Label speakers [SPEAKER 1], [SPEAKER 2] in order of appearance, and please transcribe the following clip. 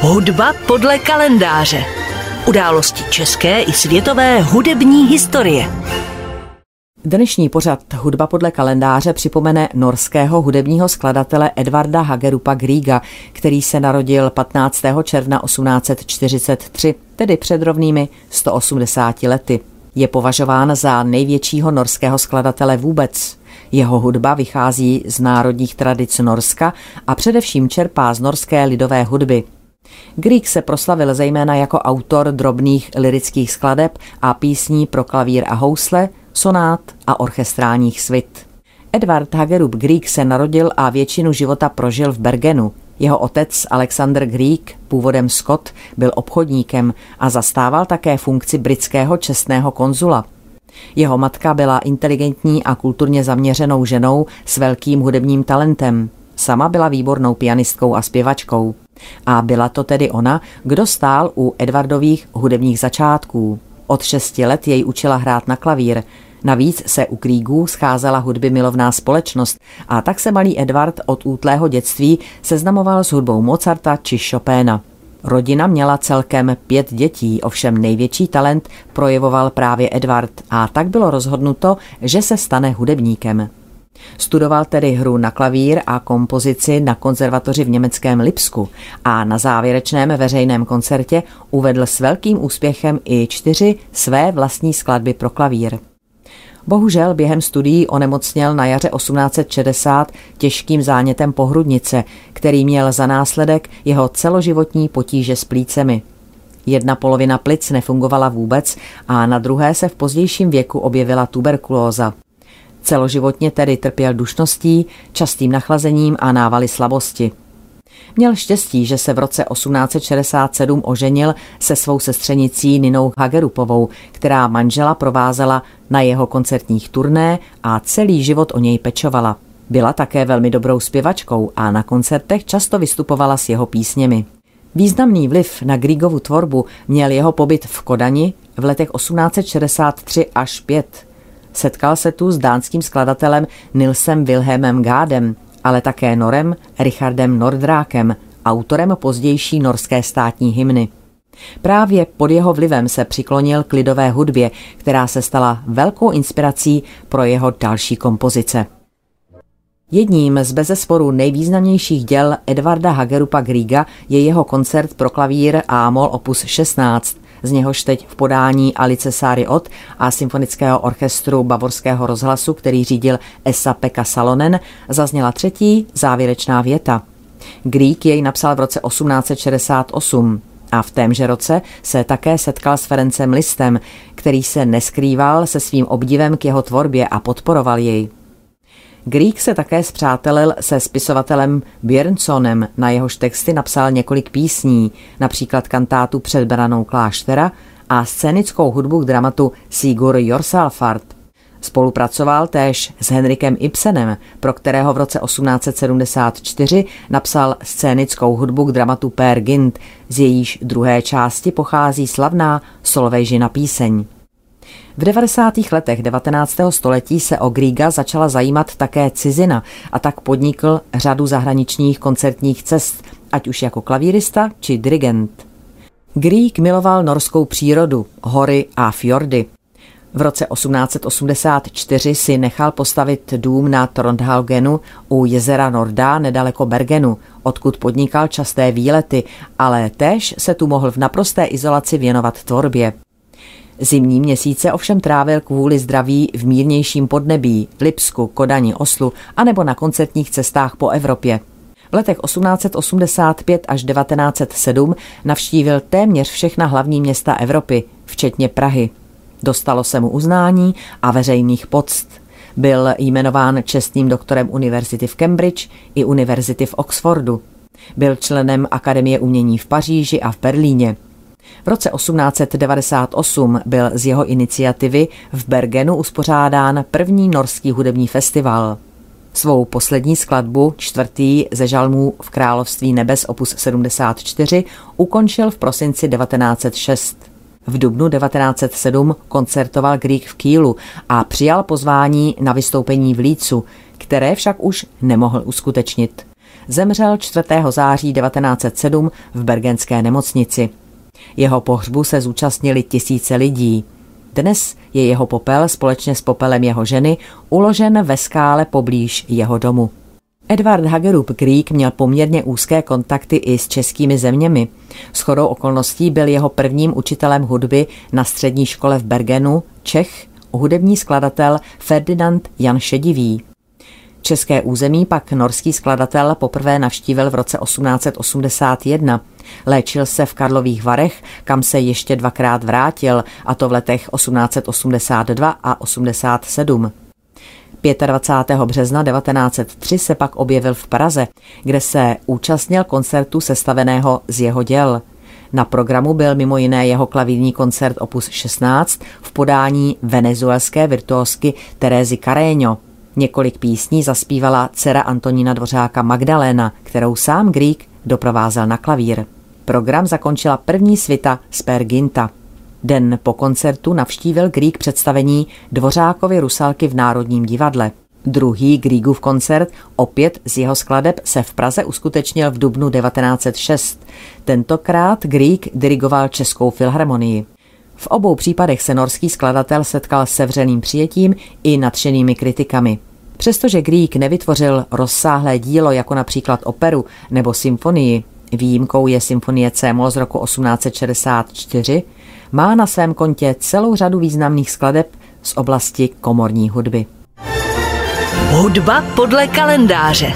[SPEAKER 1] Hudba podle kalendáře. Události české i světové hudební historie.
[SPEAKER 2] Dnešní pořad Hudba podle kalendáře připomene norského hudebního skladatele Edvarda Hagerupa Griega, který se narodil 15. června 1843, tedy před rovnými 180 lety. Je považován za největšího norského skladatele vůbec. Jeho hudba vychází z národních tradic Norska a především čerpá z norské lidové hudby. Grieg se proslavil zejména jako autor drobných lirických skladeb a písní pro klavír a housle, sonát a orchestrálních svit. Edward Hagerup Grieg se narodil a většinu života prožil v Bergenu. Jeho otec Alexander Grieg, původem Scott, byl obchodníkem a zastával také funkci britského čestného konzula. Jeho matka byla inteligentní a kulturně zaměřenou ženou s velkým hudebním talentem. Sama byla výbornou pianistkou a zpěvačkou. A byla to tedy ona, kdo stál u Edvardových hudebních začátků. Od šesti let jej učila hrát na klavír. Navíc se u Kriegů scházela hudby milovná společnost a tak se malý Edward od útlého dětství seznamoval s hudbou Mozarta či Chopéna. Rodina měla celkem pět dětí, ovšem největší talent projevoval právě Edward a tak bylo rozhodnuto, že se stane hudebníkem. Studoval tedy hru na klavír a kompozici na konzervatoři v německém Lipsku a na závěrečném veřejném koncertě uvedl s velkým úspěchem i čtyři své vlastní skladby pro klavír. Bohužel během studií onemocněl na jaře 1860 těžkým zánětem pohrudnice, který měl za následek jeho celoživotní potíže s plícemi. Jedna polovina plic nefungovala vůbec a na druhé se v pozdějším věku objevila tuberkulóza. Celoživotně tedy trpěl dušností, častým nachlazením a návaly slabosti. Měl štěstí, že se v roce 1867 oženil se svou sestřenicí Ninou Hagerupovou, která manžela provázela na jeho koncertních turné a celý život o něj pečovala. Byla také velmi dobrou zpěvačkou a na koncertech často vystupovala s jeho písněmi. Významný vliv na Griegovu tvorbu měl jeho pobyt v Kodani v letech 1863 až 5. Setkal se tu s dánským skladatelem Nilsem Wilhelmem Gádem, ale také Norem Richardem Nordrákem, autorem pozdější norské státní hymny. Právě pod jeho vlivem se přiklonil k lidové hudbě, která se stala velkou inspirací pro jeho další kompozice. Jedním z bezesporu nejvýznamnějších děl Edvarda Hagerupa Griega je jeho koncert pro klavír a opus 16, z něhož teď v podání Alice Sáry Ot a symfonického orchestru Bavorského rozhlasu, který řídil Esa Pekka Salonen, zazněla třetí závěrečná věta. Grieg jej napsal v roce 1868 a v témže roce se také setkal s Ferencem Listem, který se neskrýval se svým obdivem k jeho tvorbě a podporoval jej. Grieg se také zpřátelil se spisovatelem Björnsonem, na jehož texty napsal několik písní, například kantátu před branou kláštera a scénickou hudbu k dramatu Sigur Jorsalfart. Spolupracoval též s Henrikem Ibsenem, pro kterého v roce 1874 napsal scénickou hudbu k dramatu Per Gynt, z jejíž druhé části pochází slavná Solvejžina píseň. V 90. letech 19. století se o Griega začala zajímat také cizina a tak podnikl řadu zahraničních koncertních cest, ať už jako klavírista či dirigent. Grieg miloval norskou přírodu, hory a fjordy. V roce 1884 si nechal postavit dům na Trondhaugenu u jezera Norda nedaleko Bergenu, odkud podnikal časté výlety, ale též se tu mohl v naprosté izolaci věnovat tvorbě. Zimní měsíce ovšem trávil kvůli zdraví v mírnějším podnebí, Lipsku, Kodani, Oslu anebo na koncertních cestách po Evropě. V letech 1885 až 1907 navštívil téměř všechna hlavní města Evropy, včetně Prahy. Dostalo se mu uznání a veřejných poct. Byl jmenován čestným doktorem univerzity v Cambridge i univerzity v Oxfordu. Byl členem Akademie umění v Paříži a v Berlíně – v roce 1898 byl z jeho iniciativy v Bergenu uspořádán první norský hudební festival. Svou poslední skladbu, čtvrtý ze žalmů v Království nebes opus 74, ukončil v prosinci 1906. V dubnu 1907 koncertoval Grieg v Kýlu a přijal pozvání na vystoupení v Lícu, které však už nemohl uskutečnit. Zemřel 4. září 1907 v bergenské nemocnici. Jeho pohřbu se zúčastnili tisíce lidí. Dnes je jeho popel společně s popelem jeho ženy uložen ve skále poblíž jeho domu. Edward Hagerup Grieg měl poměrně úzké kontakty i s českými zeměmi. S chodou okolností byl jeho prvním učitelem hudby na střední škole v Bergenu Čech, hudební skladatel Ferdinand Jan Šedivý. České území pak norský skladatel poprvé navštívil v roce 1881. Léčil se v Karlových Varech, kam se ještě dvakrát vrátil, a to v letech 1882 a 87. 25. března 1903 se pak objevil v Praze, kde se účastnil koncertu sestaveného z jeho děl. Na programu byl mimo jiné jeho klavírní koncert opus 16 v podání venezuelské virtuózky Terézy Carreño. Několik písní zaspívala dcera Antonína Dvořáka Magdalena, kterou sám Grieg doprovázel na klavír. Program zakončila první svita z Perginta. Den po koncertu navštívil Grieg představení Dvořákovy Rusalky v Národním divadle. Druhý Griegův koncert, opět z jeho skladeb, se v Praze uskutečnil v dubnu 1906. Tentokrát Grieg dirigoval Českou filharmonii. V obou případech se norský skladatel setkal se vřelým přijetím i nadšenými kritikami. Přestože Grieg nevytvořil rozsáhlé dílo jako například operu nebo symfonii, výjimkou je symfonie C z roku 1864, má na svém kontě celou řadu významných skladeb z oblasti komorní hudby.
[SPEAKER 1] Hudba podle kalendáře.